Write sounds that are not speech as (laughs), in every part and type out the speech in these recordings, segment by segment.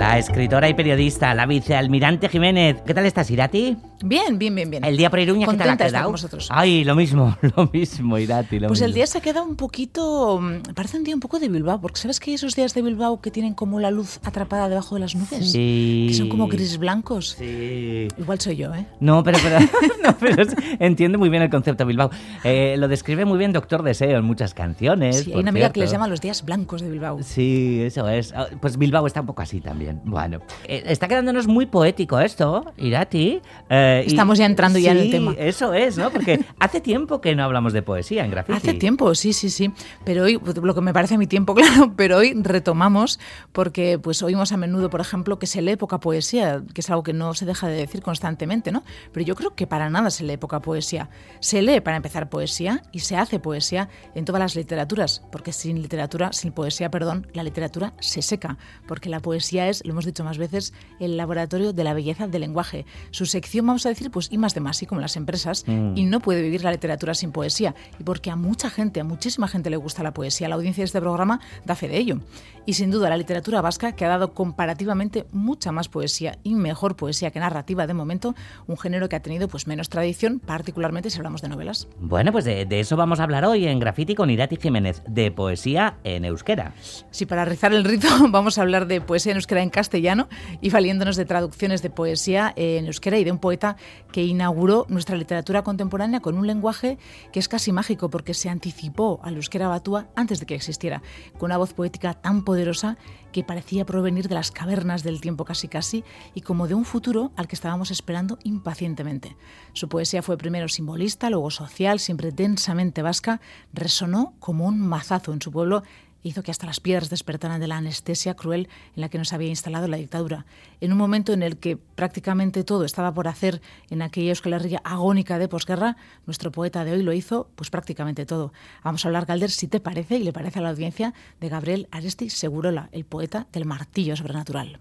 La escritora y periodista, la vicealmirante Jiménez. ¿Qué tal estás, Irati? Bien, bien, bien, bien. El día por Iruña, ¿qué tal ha de quedado? Ay, lo mismo, (laughs) lo mismo, Irati, lo Pues el mismo. día se ha quedado un poquito. mm, Parece un día un poco de Bilbao, porque ¿sabes que hay esos días de Bilbao que tienen como la luz atrapada debajo de las nubes? Sí. Que son como gris blancos. Sí. Igual soy yo, ¿eh? No, pero, pero, (laughs) (laughs) no, pero entiende muy bien el concepto Bilbao. Eh, lo describe muy bien Doctor Deseo en muchas canciones. Sí, hay una amiga que les cierto. llama los días blancos de Bilbao. Sí, eso es. Ah, Pues Bilbao está un poco así también. Bueno, eh, está quedándonos muy poético esto, Irati. eh, y- Estamos ya entrando ya en el Sí, tema. Eso es, ¿no? Porque hace tiempo que no hablamos de poesía en Graffiti. Hace tiempo, sí, sí, sí. Pero hoy, pues, lo que me parece a mi tiempo, (laughs) claro, pero hoy retomamos porque pues oímos a menudo, por ejemplo, que se lee poca poesía, que es algo que no se deja de decir constantemente, ¿no? Pero yo creo que para nada se lee poca poesía. Se lee, para empezar, poesía y se hace poesía en todas las literaturas, porque sin literatura, sin poesía, perdón, la literatura se seca, porque la poesía es, lo hemos dicho más veces, el laboratorio de la belleza del lenguaje. Su sección, vamos a decir, pues y más de más, y como las empresas, y no puede vivir la literatura sin poesía. Y porque a mucha gente, a muchísima gente le gusta la poesía, la audiencia de este programa da fe de ello. Y sin duda la literatura vasca, que ha dado comparativamente mucha más poesía y mejor poesía que narrativa de momento, un género que ha tenido pues menos tradición, particularmente si hablamos de novelas. Bueno, pues de, de eso vamos a hablar hoy en Graffiti con Irati Jiménez, de poesía en euskera. Sí, para rizar el rito (laughs) vamos a hablar de poesía en euskera en castellano y valiéndonos de traducciones de poesía en euskera y de un poeta que inauguró nuestra literatura contemporánea con un lenguaje que es casi mágico porque se anticipó al euskera batúa antes de que existiera, con una voz poética tan poderosa que parecía provenir de las cavernas del tiempo casi casi y como de un futuro al que estábamos esperando impacientemente. Su poesía fue primero simbolista, luego social, siempre densamente vasca, resonó como un mazazo en su pueblo hizo que hasta las piedras despertaran de la anestesia cruel en la que nos había instalado la dictadura. En un momento en el que prácticamente todo estaba por hacer en aquella Euskal agónica de posguerra, nuestro poeta de hoy lo hizo pues prácticamente todo. Vamos a hablar, Galder, si te parece y le parece a la audiencia, de Gabriel Aresti Segurola, el poeta del martillo sobrenatural.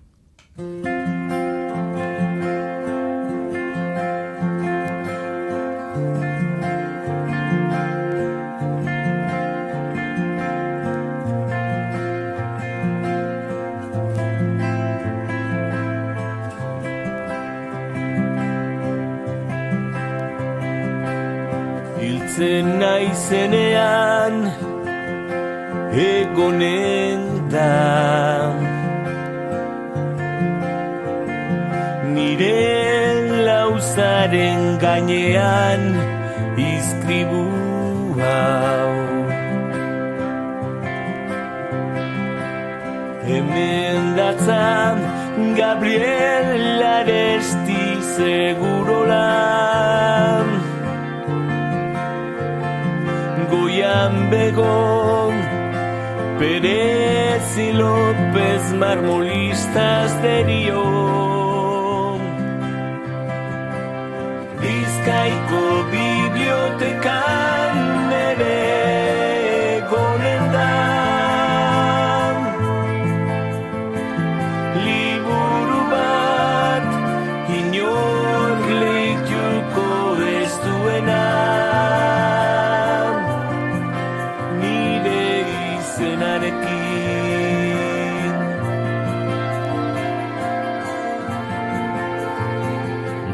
Naizenean egonen da Nire lauzaren gainean izkribu hau. Hemen datzan Gabriel Aresti segurolan Goian begon Pérez y López marmolistas derio Bizkaiko bibliotekan ere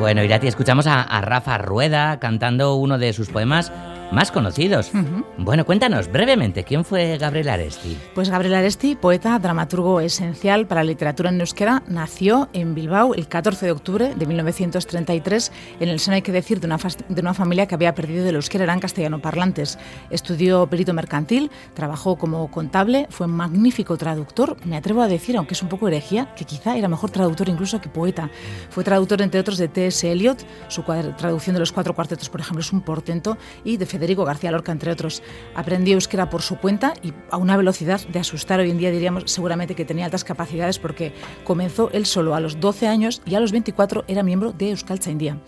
Bueno, Irati, escuchamos a, a Rafa Rueda cantando uno de sus poemas más conocidos. Bueno, cuéntanos brevemente, ¿quién fue Gabriel Aresti? Pues Gabriel Aresti, poeta, dramaturgo esencial para la literatura en euskera, nació en Bilbao el 14 de octubre de 1933 en el seno, hay que decir, de una, de una familia que había perdido el euskera, eran castellano parlantes. Estudió perito mercantil, trabajó como contable, fue un magnífico traductor, me atrevo a decir, aunque es un poco herejía, que quizá era mejor traductor incluso que poeta. Fue traductor, entre otros, de T.S. Eliot, su traducción de los cuatro cuartetos, por ejemplo, es un portento, y de Federico García Lorca, entre otros. Aprendió euskera por su cuenta y a una velocidad de asustar. Hoy en día diríamos seguramente que tenía altas capacidades porque comenzó él solo a los 12 años y a los 24 era miembro de Euskaltzaindia.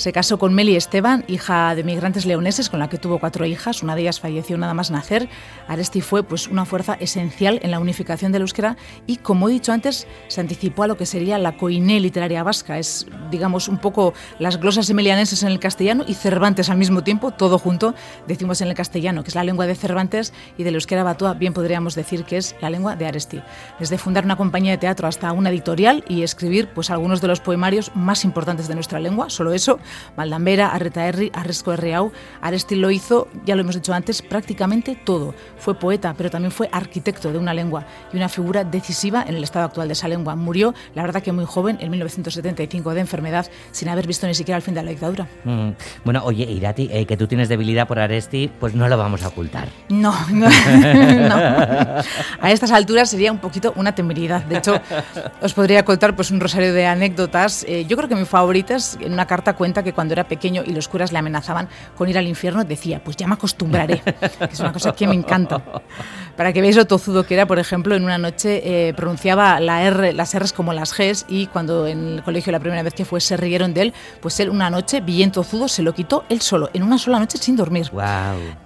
Se casó con Meli Esteban, hija de migrantes leoneses, con la que tuvo cuatro hijas. Una de ellas falleció nada más nacer. Aresti fue pues, una fuerza esencial en la unificación del euskera y, como he dicho antes, se anticipó a lo que sería la coiné literaria vasca. Es, digamos, un poco las glosas emilianenses en el castellano y Cervantes al mismo tiempo, todo junto, decimos en el castellano, que es la lengua de Cervantes y del euskera batua, bien podríamos decir que es la lengua de Aresti. Desde fundar una compañía de teatro hasta una editorial y escribir pues, algunos de los poemarios más importantes de nuestra lengua, solo eso, Maldambera, Arreta Herri, Arresco Herriau. Aresti lo hizo, ya lo hemos dicho antes, prácticamente todo. Fue poeta, pero también fue arquitecto de una lengua y una figura decisiva en el estado actual de esa lengua. Murió, la verdad que muy joven, en 1975 de enfermedad, sin haber visto ni siquiera el fin de la dictadura. Mm, Bueno, oye, Irati, eh, que tú tienes debilidad por Aresti, pues no lo vamos a ocultar. No, (laughs) no, no. A estas alturas sería un poquito una temeridad. De hecho, os podría contar pues un rosario de anécdotas. Eh, yo creo que mi favorita es en una carta cuenta que cuando era pequeño y los curas le amenazaban con ir al infierno, decía, pues ya me acostumbraré. (laughs) Que es una cosa que me encanta. Para que veáis lo tozudo que era, por ejemplo, en una noche eh, pronunciaba la R, las R's como las G's y cuando en el colegio la primera vez que fue se rieron de él, pues él una noche, bien tozudo, se lo quitó él solo, en una sola noche sin dormir. ¡Wow!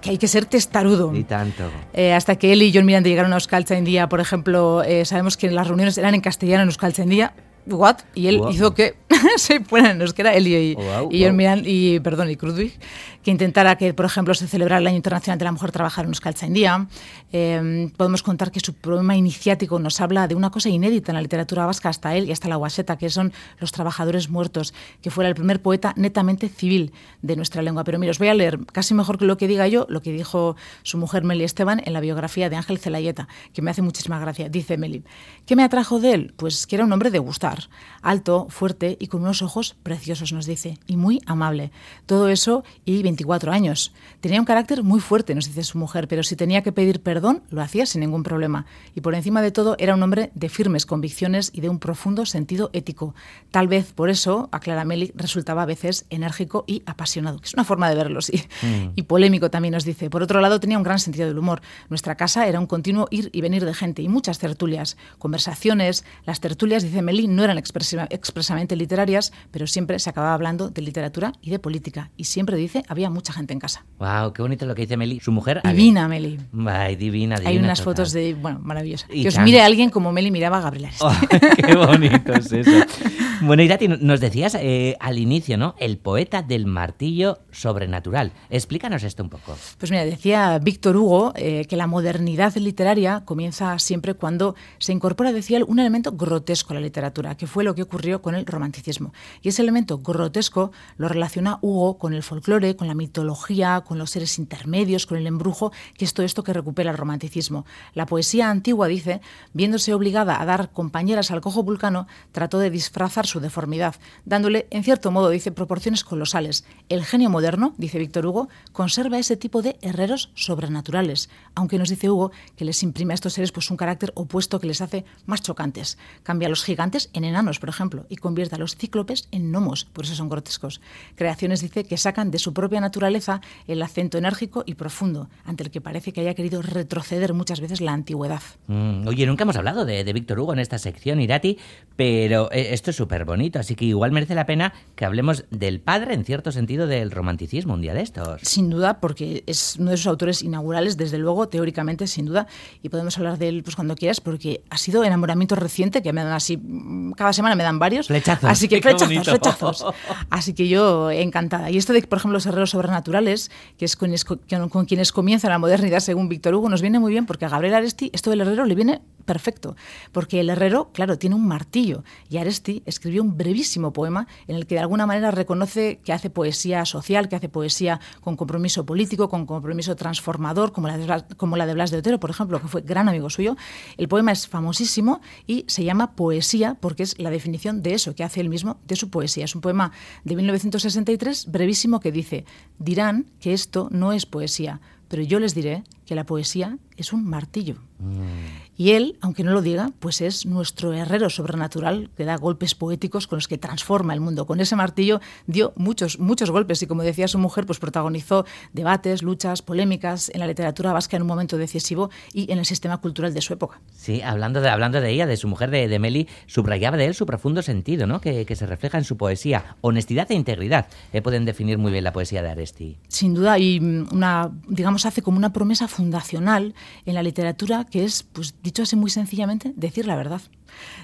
Que hay que ser testarudo. Y tanto. Eh, hasta que él y John Miranda llegaron a Euskal Día, por ejemplo, eh, sabemos que las reuniones eran en castellano en Euskal Día. What? Y él Wow. hizo que (laughs) se fueran en euskera, él y, Wow, y wow. Miranda, y, perdón, y Krudwig, que intentara que, por ejemplo, se celebrara el Año Internacional de la Mujer Trabajadora en Euskal Día. Eh, podemos contar que su poema iniciático nos habla de una cosa inédita en la literatura vasca hasta él y hasta la Guaseta, que son los trabajadores muertos, que fuera el primer poeta netamente civil de nuestra lengua. Pero mira, os voy a leer casi mejor que lo que diga yo, lo que dijo su mujer Meli Esteban en la biografía de Ángel Celayeta, que me hace muchísima gracia. Dice Meli, ¿qué me atrajo de él? Pues que era un hombre de gustar, alto, fuerte y con unos ojos preciosos, nos dice, y muy amable. Todo eso y 24 años. Tenía un carácter muy fuerte, nos dice su mujer, pero si tenía que pedir perdón, lo hacía sin ningún problema. Y por encima de todo, era un hombre de firmes convicciones y de un profundo sentido ético. Tal vez por eso, aclara Meli, resultaba a veces enérgico y apasionado, que es una forma de verlo, sí. Y polémico también nos dice. Por otro lado, tenía un gran sentido del humor. Nuestra casa era un continuo ir y venir de gente y muchas tertulias, conversaciones. Las tertulias, dice Meli, no eran expresamente literarias, pero siempre se acababa hablando de literatura y de política. Y siempre dice, había mucha gente en casa. ¡Wow! ¡Qué bonito lo que dice Meli! Su mujer. Divina, Meli. Ay, divina, divina. Hay unas total. fotos de, bueno, maravillosas. Y Que os mire alguien como Meli miraba a Gabriela. Aresti. Oh, (laughs) ¡Qué bonito es eso! (laughs) Bueno, Irati, nos decías eh, al inicio, ¿no? El poeta del martillo sobrenatural. Explícanos esto un poco. Pues mira, decía Víctor Hugo eh, que la modernidad literaria comienza siempre cuando se incorpora, decía él, un elemento grotesco a la literatura, que fue lo que ocurrió con el romanticismo. Y ese elemento grotesco lo relaciona Hugo con el folclore, con la mitología, con los seres intermedios, con el embrujo, que es todo esto que recupera el romanticismo. La poesía antigua, dice, viéndose obligada a dar compañeras al cojo vulcano, trató de disfrazar su deformidad, dándole, en cierto modo, dice, proporciones colosales. El genio moderno, dice Víctor Hugo, conserva ese tipo de herreros sobrenaturales, aunque nos dice Hugo que les imprime a estos seres pues, un carácter opuesto que les hace más chocantes. Cambia a los gigantes en enanos, por ejemplo, y convierte a los cíclopes en gnomos, por eso son grotescos. Creaciones, dice, que sacan de su propia naturaleza el acento enérgico y profundo, ante el que parece que haya querido retroceder muchas veces la antigüedad. Mm, oye, nunca hemos hablado de, de Víctor Hugo en esta sección, Irati, pero eh, esto es súper bonito, así que igual merece la pena que hablemos del padre, en cierto sentido, del romanticismo un día de estos. Sin duda, porque es uno de sus autores inaugurales, desde luego, teóricamente, sin duda, y podemos hablar de él pues, cuando quieras, porque ha sido enamoramiento reciente, que me dan así, cada semana me dan varios. Flechazos. Así que flechazos, flechazos. (laughs) Así que yo encantada. Y esto de, por ejemplo, los herreros sobrenaturales, que es con, es con- con quienes comienza la modernidad según Víctor Hugo, nos viene muy bien, porque a Gabriel Aresti esto del herrero le viene perfecto, porque el herrero, claro, tiene un martillo y Aresti escribió un brevísimo poema en el que de alguna manera reconoce que hace poesía social, que hace poesía con compromiso político, con compromiso transformador, como la de Blas, de, Otero, por ejemplo, que fue gran amigo suyo. El poema es famosísimo y se llama Poesía porque es la definición de eso que hace él mismo de su poesía. Es un poema de 1963, brevísimo, que dice, dirán que esto no es poesía, pero yo les diré que la poesía es un martillo. Y él, aunque no lo diga, pues es nuestro herrero sobrenatural que da golpes poéticos con los que transforma el mundo. Con ese martillo dio muchos, muchos golpes y como decía su mujer, pues protagonizó debates, luchas, polémicas en la literatura vasca en un momento decisivo y en el sistema cultural de su época. Sí, hablando de, hablando de ella, de su mujer, de, de Meli, subrayaba de él su profundo sentido, ¿no? Que, que se refleja en su poesía. Honestidad e integridad eh, pueden definir muy bien la poesía de Aresti. Sin duda, y mm, una, digamos, hace como una promesa fundacional en la literatura que es, pues dicho así muy sencillamente, decir la verdad.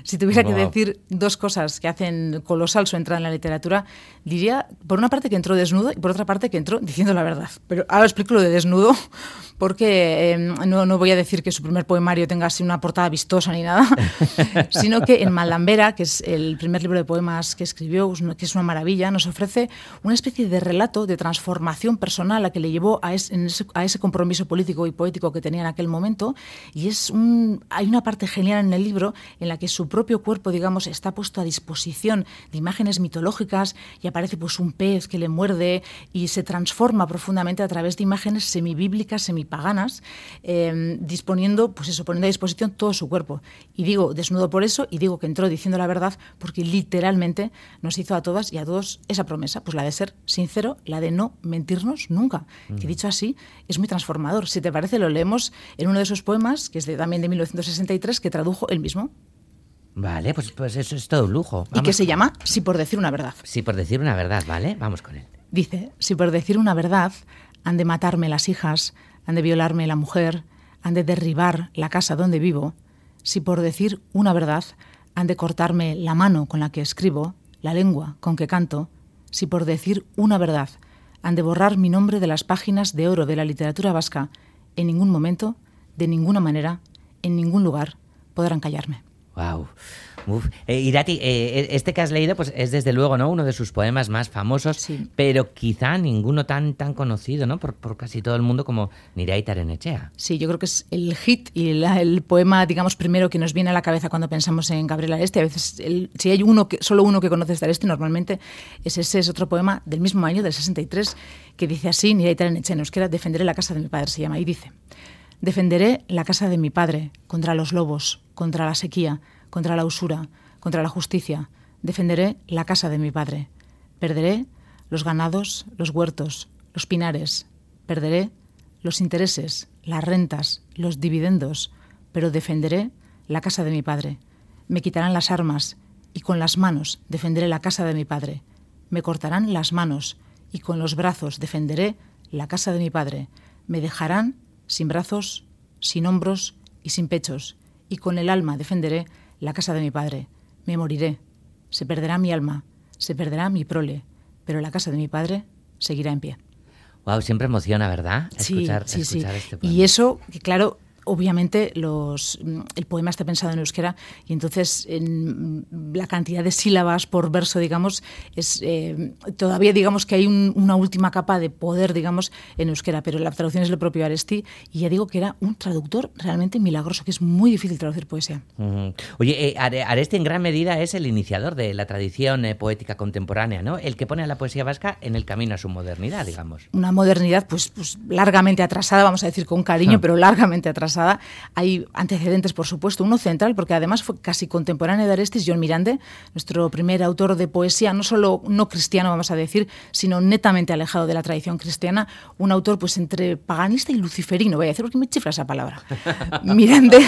Si tuviera que Wow. decir dos cosas que hacen colosal su entrada en la literatura, diría, por una parte, que entró desnudo y por otra parte, que entró diciendo la verdad. Pero ahora explico lo de desnudo, (laughs) porque eh, no, no voy a decir que su primer poemario tenga así una portada vistosa ni nada, (laughs) sino que en Malambera, que es el primer libro de poemas que escribió, que es una maravilla, nos ofrece una especie de relato de transformación personal a que le llevó a, es- en ese, a ese compromiso político y poético que tenía en aquel momento. Y es un, hay una parte genial en el libro en la que su propio cuerpo, digamos, está puesto a disposición de imágenes mitológicas y aparece pues un pez que le muerde y se transforma profundamente a través de imágenes semibíblicas, semipaganas, eh, disponiendo, pues eso, poniendo a disposición todo su cuerpo. Y digo desnudo por eso y digo que entró diciendo la verdad porque literalmente nos hizo a todas y a todos esa promesa, pues la de ser sincero, la de no mentirnos nunca. Que dicho así, es muy transformador. Si te parece, lo leemos en uno de sus poemas, que es de, también de 1963, que tradujo él mismo Vale, pues, pues eso es todo un lujo. y que Vamos. se llama Si por decir una verdad. Sí, por decir una verdad, ¿vale? Vamos con él. Dice, si por decir una verdad han de matarme las hijas, han de violarme la mujer, han de derribar la casa donde vivo, si por decir una verdad han de cortarme la mano con la que escribo, la lengua con que canto, si por decir una verdad han de borrar mi nombre de las páginas de oro de la literatura vasca, en ningún momento, de ninguna manera, en ningún lugar, podrán callarme. Wow. Uf. Eh, Irati, eh, este que has leído, pues es desde luego, ¿no? Uno de sus poemas más famosos, Sí. pero quizá ninguno tan tan conocido, ¿no? Por, por casi todo el mundo como Nirai Tarenechea. Sí, yo creo que es el hit y la- el poema, digamos, primero que nos viene a la cabeza cuando pensamos en Gabriel Areste. A veces, el- si hay uno que, solo uno que conoces de Areste, normalmente es ese, es otro poema del mismo año, del 63, que dice así, ni en euskera, defenderé la casa de mi padre, se llama, y dice, defenderé la casa de mi padre contra los lobos, contra la sequía, contra la usura, contra la justicia, defenderé la casa de mi padre, perderé los ganados, los huertos, los pinares, perderé los intereses, las rentas, los dividendos, pero defenderé la casa de mi padre. Me quitarán las armas y con las manos defenderé la casa de mi padre. Me cortarán las manos y con los brazos defenderé la casa de mi padre. Me dejarán sin brazos, sin hombros y sin pechos, y con el alma defenderé la casa de mi padre. Me moriré, se perderá mi alma, se perderá mi prole, pero la casa de mi padre seguirá en pie. Wow, siempre emociona, ¿verdad? Sí, Escuchar, sí, sí. escuchar este poema. Y eso, que claro, obviamente los, mm, el poema está pensado en euskera y entonces en, mm, la cantidad de sílabas por verso, digamos, es eh, todavía digamos que hay un- una última capa de poder, digamos, en euskera, pero la traducción es lo propio Aresti y ya digo que era un traductor realmente milagroso, que es muy difícil traducir poesía. Oye, eh, Are- Aresti en gran medida es el iniciador de la tradición eh, poética contemporánea, ¿no? El que pone a la poesía vasca en el camino a su modernidad, digamos. una modernidad pues, pues largamente atrasada, vamos a decir con cariño, pero largamente atrasada. Hay antecedentes, por supuesto, uno central, porque además fue casi contemporáneo de Arestis, John Mirande, nuestro primer autor de poesía, no solo no cristiano, vamos a decir, sino netamente alejado de la tradición cristiana, un autor pues entre paganista y luciferino, voy a decir porque me chifra esa palabra. (laughs) Mirande,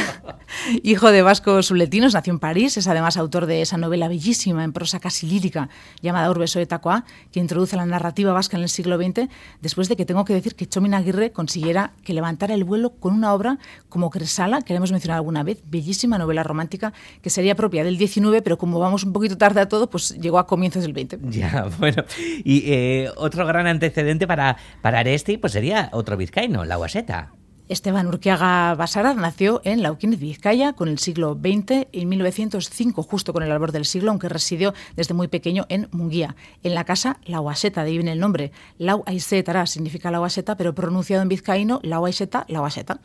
hijo de vascos suletinos, nació en París, es además autor de esa novela bellísima en prosa casi lírica llamada Urbe Soetakoa, que introduce la narrativa vasca en el siglo XX, después de que tengo que decir que Chomin Aguirre consiguiera que levantara el vuelo con una obra como Cresala, que la hemos mencionado alguna vez, bellísima novela romántica que sería propia del XIX, pero como vamos un poquito tarde a todo, pues llegó a comienzos del XX. Ya, (laughs) bueno. Y eh, otro gran antecedente para, para Aresti, pues sería otro vizcaíno, la Guaseta. Esteban Urquiaga Basara nació en Lauquín, Vizcaya, con el siglo XX, en 1905, justo con el albor del siglo, aunque residió desde muy pequeño en Munguía, en la casa La de ahí viene el nombre. Lau Aisetara significa La Lauaseta, pero pronunciado en vizcaíno, Lau Aiseta, Lauaseta.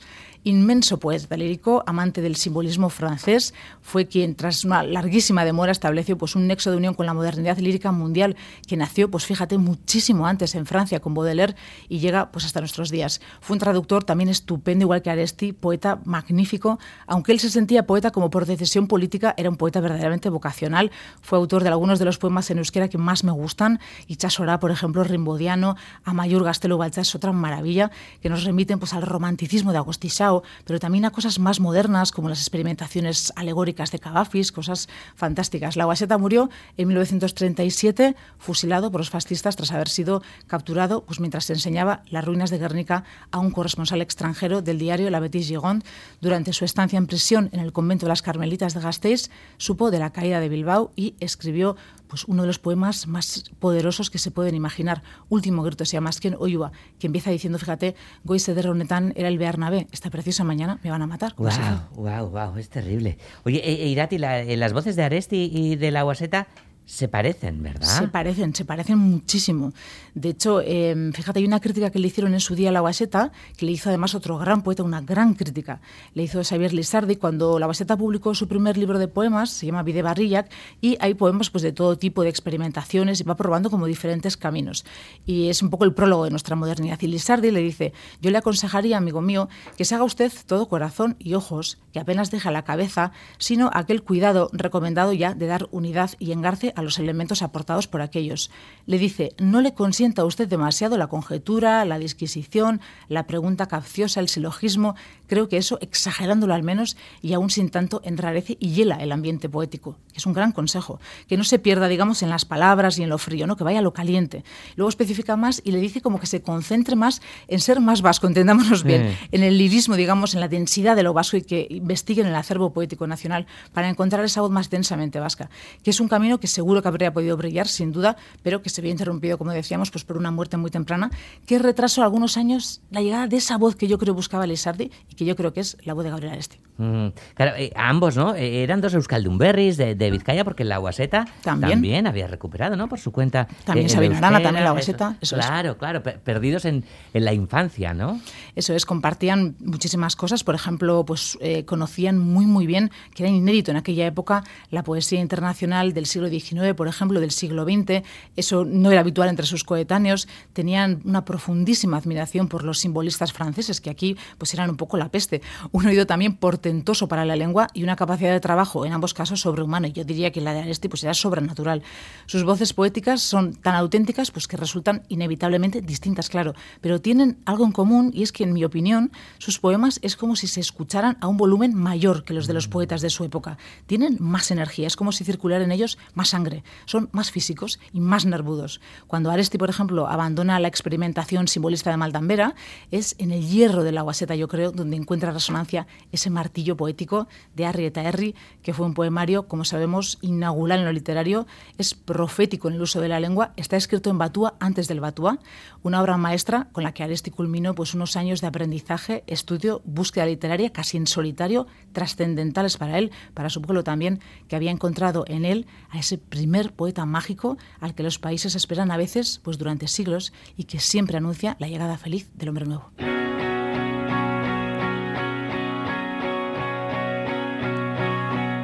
Inmenso poeta lírico, amante del simbolismo francés, fue quien, tras una larguísima demora, estableció pues, un nexo de unión con la modernidad lírica mundial, que nació, pues fíjate, muchísimo antes en Francia con Baudelaire y llega pues, hasta nuestros días. Fue un traductor también estupendo, igual que Aresti, poeta magnífico. Aunque él se sentía poeta como por decisión política, era un poeta verdaderamente vocacional. Fue autor de algunos de los poemas en euskera que más me gustan, y Chasora, por ejemplo, Rimbodiano, Amayur Gastelo es otra maravilla, que nos remiten pues, al romanticismo de Agostí Sao, pero también a cosas más modernas como las experimentaciones alegóricas de Cavafis, cosas fantásticas. La Guaseta murió en 1937, fusilado por los fascistas tras haber sido capturado pues, mientras se enseñaba las ruinas de Guernica a un corresponsal extranjero del diario La Betis Gigonde. Durante su estancia en prisión en el convento de las Carmelitas de Gasteiz, supo de la caída de Bilbao y escribió pues uno de los poemas más poderosos que se pueden imaginar. Último grito se llama Asken Oyua, que empieza diciendo, fíjate, Goize de Ronetan era el Bearnabé, esta preciosa mañana me van a matar. Wow, wow, wow, es terrible. Oye, e, e Irati, la, eh, las voces de Aresti y de la Guaseta se parecen, ¿verdad? Se parecen, se parecen muchísimo. De hecho, eh, fíjate, hay una crítica que le hicieron en su día a la Guaseta, que le hizo además otro gran poeta, una gran crítica. Le hizo Xavier Lizardi cuando la Guaseta publicó su primer libro de poemas, se llama Vide Barrillac, y hay poemas pues, de todo tipo de experimentaciones y va probando como diferentes caminos. Y es un poco el prólogo de nuestra modernidad. Y Lizardi le dice, yo le aconsejaría, amigo mío, que se haga usted todo corazón y ojos, que apenas deja la cabeza, sino aquel cuidado recomendado ya de dar unidad y engarce a los elementos aportados por aquellos. Le dice, no le consienta a usted demasiado la conjetura, la disquisición, la pregunta capciosa, el silogismo. Creo que eso, exagerándolo al menos, y aún sin tanto, enrarece y hiela el ambiente poético. Es un gran consejo. Que no se pierda, digamos, en las palabras y en lo frío, ¿no? que vaya a lo caliente. Luego especifica más y le dice como que se concentre más en ser más vasco, entendámonos bien, en el lirismo, digamos, en la densidad de lo vasco y que investiguen el acervo poético nacional para encontrar esa voz más densamente vasca, que es un camino que seguro que habría podido brillar, sin duda, pero que se había interrumpido, como decíamos, pues por una muerte muy temprana, que retrasó algunos años la llegada de esa voz que yo creo buscaba Lizardi y que yo creo que es la voz de Gabriel Aresti. Mm, claro, eh, ambos, ¿no? Eh, eran dos euskaldunberris de, de Vizcaya, porque la Guaseta También. también había recuperado, ¿no? Por su cuenta. También eh, Sabina Arana, también la eso. Guaseta, eso es. Claro, claro, per- perdidos en, en la infancia, ¿no? Eso es, compartían muchísimas cosas. Por ejemplo, pues eh, conocían muy, muy bien, que era inédito en aquella época, la poesía internacional del siglo XIX, por ejemplo, del siglo XX. Eso no era habitual entre sus coetáneos. Tenían una profundísima admiración por los simbolistas franceses, que aquí pues eran un poco la peste. Un oído también portentoso para la lengua y una capacidad de trabajo, en ambos casos, sobrehumana. Y yo diría que la de Aresti pues era sobrenatural. Sus voces poéticas son tan auténticas pues que resultan inevitablemente distintas, claro, pero tienen algo en común y es que, en mi opinión, sus poemas es como si se escucharan a un volumen mayor que los de los poetas de su época. Tienen más energía, es como si circulara en ellos más sangre, son más físicos y más nervudos. Cuando Aresti, por ejemplo, abandona la experimentación simbolista de Maldambera, es en el hierro de la guaseta, yo creo, donde encuentra resonancia ese martillo poético de Arrieta Herri, que fue un poemario, como sabemos, inaugural en lo literario, es profético en el uso de la lengua, está escrito en Batúa antes del Batúa, una obra maestra con la que Aresti culminó pues, unos años de aprendizaje, estudio, búsqueda literaria, casi en solitario, trascendentales para él, para su pueblo también, que había encontrado en él a ese primer poeta mágico al que los países esperan a veces pues, durante siglos y que siempre anuncia la llegada feliz del hombre nuevo.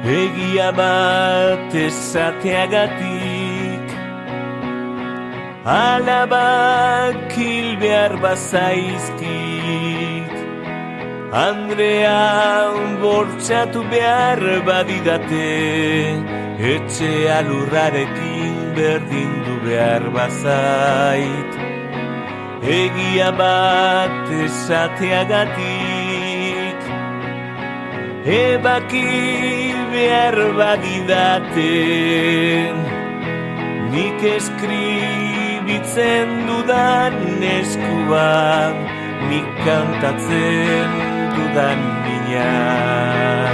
Egia bat esateagatik Alabak hil behar bazaizkit Andrea Etxe alurrarekin berdindu behar bazait. Egia bat esateagatik. Ebaki behar bagidaten Nik eskribitzen dudan eskuan Nik kantatzen dudan minan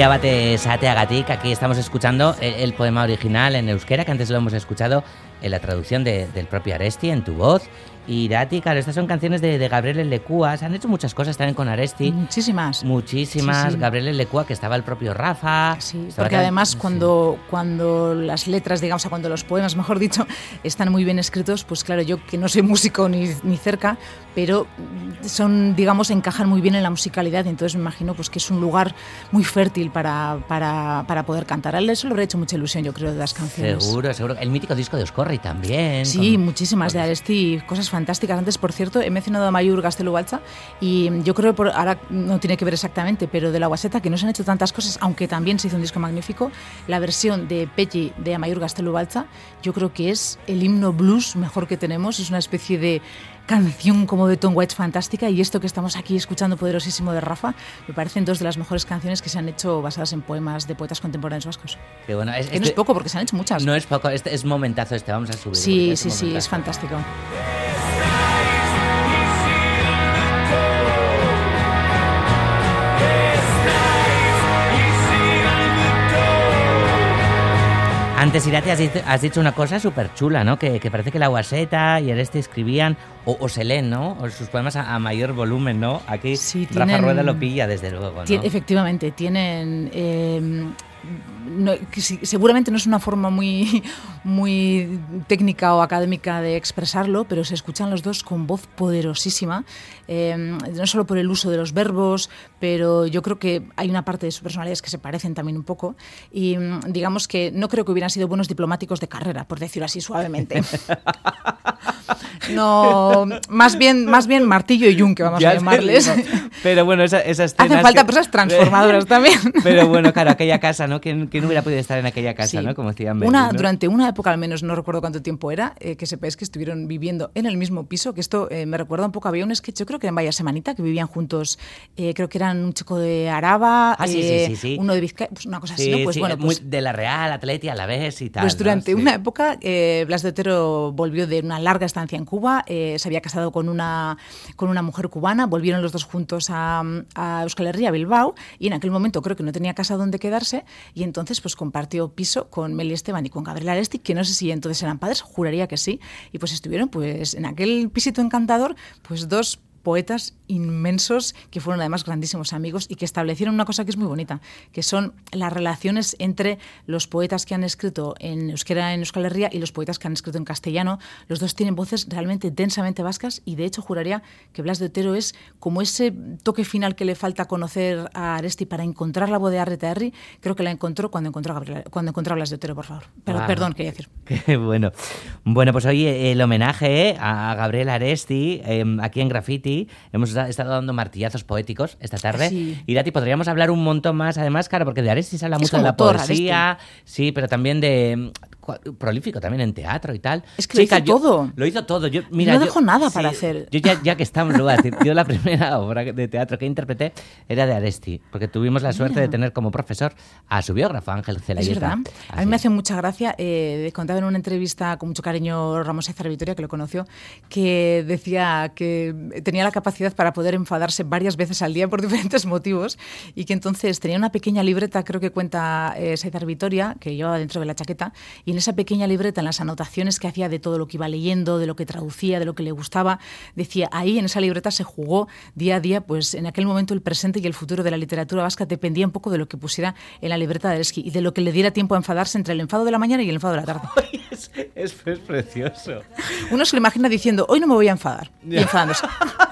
Egia bate esateagatik, aquí estamos escuchando el, el poema original en euskera, que antes lo hemos escuchado en la traducción de- del propio Aresti, en tu voz. Y Irati, claro, estas son canciones de, de Gabriel Lecúa. Se han hecho muchas cosas también con Aresti. Muchísimas. Muchísimas. Sí, sí. Gabriel Lecúa, que estaba el propio Rafa. Sí, porque tan- además sí. cuando, cuando las letras, digamos, o cuando los poemas, mejor dicho, están muy bien escritos, pues claro, yo que no soy músico ni, ni cerca, pero son, digamos, encajan muy bien en la musicalidad, entonces me imagino pues que es un lugar muy fértil para, para, para poder cantar. A él eso le habrá hecho mucha ilusión, yo creo, de las canciones. Seguro, seguro. El mítico disco de Oscorri también. Sí, con- muchísimas de Aresti, cosas fantásticas. Antes, por cierto, he mencionado a Mayur Gastelu Balza y yo creo por, ahora no tiene que ver exactamente, pero de la Guaseta, que no se han hecho tantas cosas, aunque también se hizo un disco magnífico, la versión de Peggy de Amayur Gastelu Balza, yo creo que es el himno blues mejor que tenemos. Es una especie de canción como de Tom Waits fantástica y esto que estamos aquí escuchando poderosísimo de Rafa, me parecen dos de las mejores canciones que se han hecho basadas en poemas de poetas contemporáneos vascos. Que bueno, es, Que no es este- poco porque se han hecho muchas. No es poco, este es momentazo este, vamos a subir. sí, sí, sí, es fantástico. Antes, Irati, has dicho, has dicho una cosa súper chula, ¿no? Que, que parece que la Guaseta y el este escribían, o, o se leen, ¿no? O sus poemas a, a mayor volumen, ¿no? Aquí Sí, Rafa tienen- Rueda lo pilla, desde luego, ¿no? Efectivamente, tienen. eh, no- seguramente no es una forma muy, muy técnica o académica de expresarlo, pero se escuchan los dos con voz poderosísima, eh, no solo por el uso de los verbos, pero yo creo que hay una parte de sus personalidades que se parecen también un poco. Y mm, digamos que no creo que hubieran sido buenos diplomáticos de carrera, por decirlo así suavemente. (laughs) No, más bien, más bien martillo y yunque, vamos Ya a llamarles. Pero bueno, esa, esa (laughs) escena. Hacen falta personas transformadoras (laughs) también. Pero bueno, claro, aquella casa, ¿no? ¿Quién, quién hubiera podido estar en aquella casa, Sí. ¿no? Como decían una, Benny, ¿no? Durante una época, al menos, no recuerdo cuánto tiempo era, eh, que sepáis que estuvieron viviendo en el mismo piso, que esto eh, me recuerda un poco, había un sketch, yo creo que en Vaya Semanita, que vivían juntos, eh, creo que eran un chico de Araba, Ah, sí, sí, eh, uno de Vizcaya, pues una cosa así, Sí, ¿no? Pues bueno, muy pues, de la Real, Atleti, a la vez y tal. pues ¿no? durante Sí. una época, eh, Blas de Otero volvió de una larga estancia en Cuba, eh, se había casado con una, con una mujer cubana, volvieron los dos juntos a, a Euskal Herria, Bilbao, y en aquel momento creo que no tenía casa donde quedarse, y entonces pues compartió piso con Meli Esteban y con Gabriel Aresti, que no sé si entonces eran padres, juraría que sí, y pues estuvieron pues en aquel pisito encantador, pues dos poetas inmensos que fueron además grandísimos amigos y que establecieron una cosa que es muy bonita, que son las relaciones entre los poetas que han escrito en euskera en Euskal Herria y los poetas que han escrito en castellano. Los dos tienen voces realmente densamente vascas y de hecho juraría que Blas de Otero es como ese toque final que le falta conocer a Aresti para encontrar la voz de Arretaerri, creo que la encontró cuando encontró a, Gabriel- cuando encontró a Blas de Otero, por favor. Pero, Ah. Perdón, quería decir. (laughs) Qué bueno. Bueno, pues hoy eh, el homenaje a Gabriel Aresti, eh, aquí en Graffiti. Hemos esta- estado dando martillazos poéticos esta tarde. Sí. Irati, podríamos hablar un montón más, además, claro, porque de Aresti se habla Es mucho de la todo poesía, sí, pero también de prolífico también en teatro y tal. Es que lo hizo yo- todo. Lo hizo todo. Yo, mira, No yo- dejó nada sí, para hacer. Yo ya, ya que estamos, lo voy a decir. Yo la (laughs) primera obra de teatro que interpreté era de Aresti, porque tuvimos la suerte de tener como profesor a su biógrafo, Ángel Es Celayeta. verdad. A mí me hace mucha gracia, eh, contaba en una entrevista con mucho cariño Ramos César Vitoria, que lo conoció, que decía que tenía la capacidad para poder enfadarse varias veces al día por (laughs) diferentes motivos y que entonces tenía una pequeña libreta, creo que cuenta eh, César Vitoria, que llevaba dentro de la chaqueta, y en esa pequeña libreta, en las anotaciones que hacía de todo lo que iba leyendo, de lo que traducía, de lo que le gustaba, decía, ahí en esa libreta se jugó día a día, pues en aquel momento el presente y el futuro de la literatura vasca dependía un poco de lo que pusiera en la libreta de Ereski y de lo que le diera tiempo a enfadarse entre el enfado de la mañana y el enfado de la tarde. (laughs) es, es, es precioso. Uno se lo imagina diciendo, hoy no me voy a enfadar, y enfadándose. (laughs)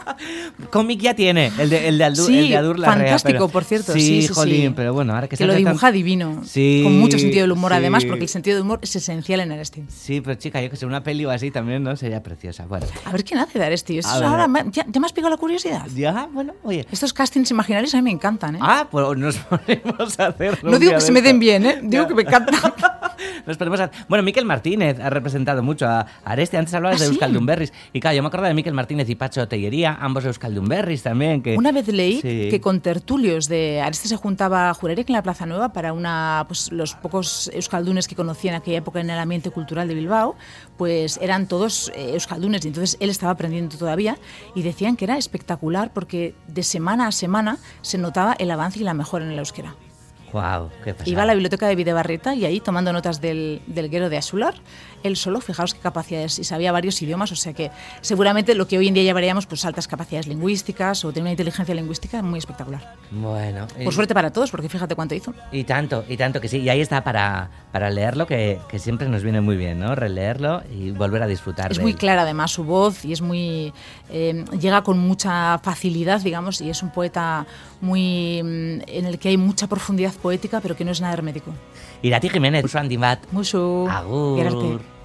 Cómic ya tiene, el de, el de, Aldur, Sí, el de Adur Larrea, fantástico, pero- por cierto, Sí, sí, jolín, sí. pero bueno, ahora que, que lo hace tan- dibuja divino, Sí, con mucho sentido del humor además, porque el sentido del humor es esencial en Aresti. Sí, pero chica, yo que sé, una peli o así también, ¿no? Sería preciosa. Bueno, A ver quién hace de Aresti. Eso ahora me- ya, ya me has picado la curiosidad. ya, bueno, oye. Estos castings imaginarios a mí me encantan, ¿eh? Ah, pues nos (laughs) ponemos a hacerlo. no digo que se me den bien, ¿eh? Digo que me encantan. (laughs) Nos ponemos a... Bueno, Miquel Martínez ha representado mucho a Areste. Antes hablabas ¿Ah, de sí? Euskaldunberris. Y claro, yo me acuerdo de Miquel Martínez y Pacho Tellería, ambos Euskaldunberris también. Que... Una vez leí Sí. que con tertulios de Areste se juntaba, que en la Plaza Nueva, para una, pues, los pocos euskaldunes que conocía en aquella época en el ambiente cultural de Bilbao, pues eran todos eh, euskaldunes y entonces él estaba aprendiendo todavía y decían que era espectacular porque de semana a semana se notaba el avance y la mejora en el euskera. Wow, qué. Iba a la biblioteca de Videbarrieta y ahí tomando notas del, del Guero de Asular, él solo, fijaos qué capacidades, y sabía varios idiomas, o sea que seguramente lo que hoy en día llamaríamos pues altas capacidades lingüísticas o tener una inteligencia lingüística muy espectacular. Bueno. y- Por suerte para todos, porque fíjate cuánto hizo. Y tanto, y tanto que sí. Y ahí está para, para leerlo, que, que siempre nos viene muy bien, ¿no? Releerlo y volver a disfrutar Es de muy él. clara además su voz y es muy eh, llega con mucha facilidad, digamos, y es un poeta muy mm, en el que hay mucha profundidad poética, pero que no es nada hermético. Irati Jiménez, Uso Handi bat. Mucho. Agur. Gerarte.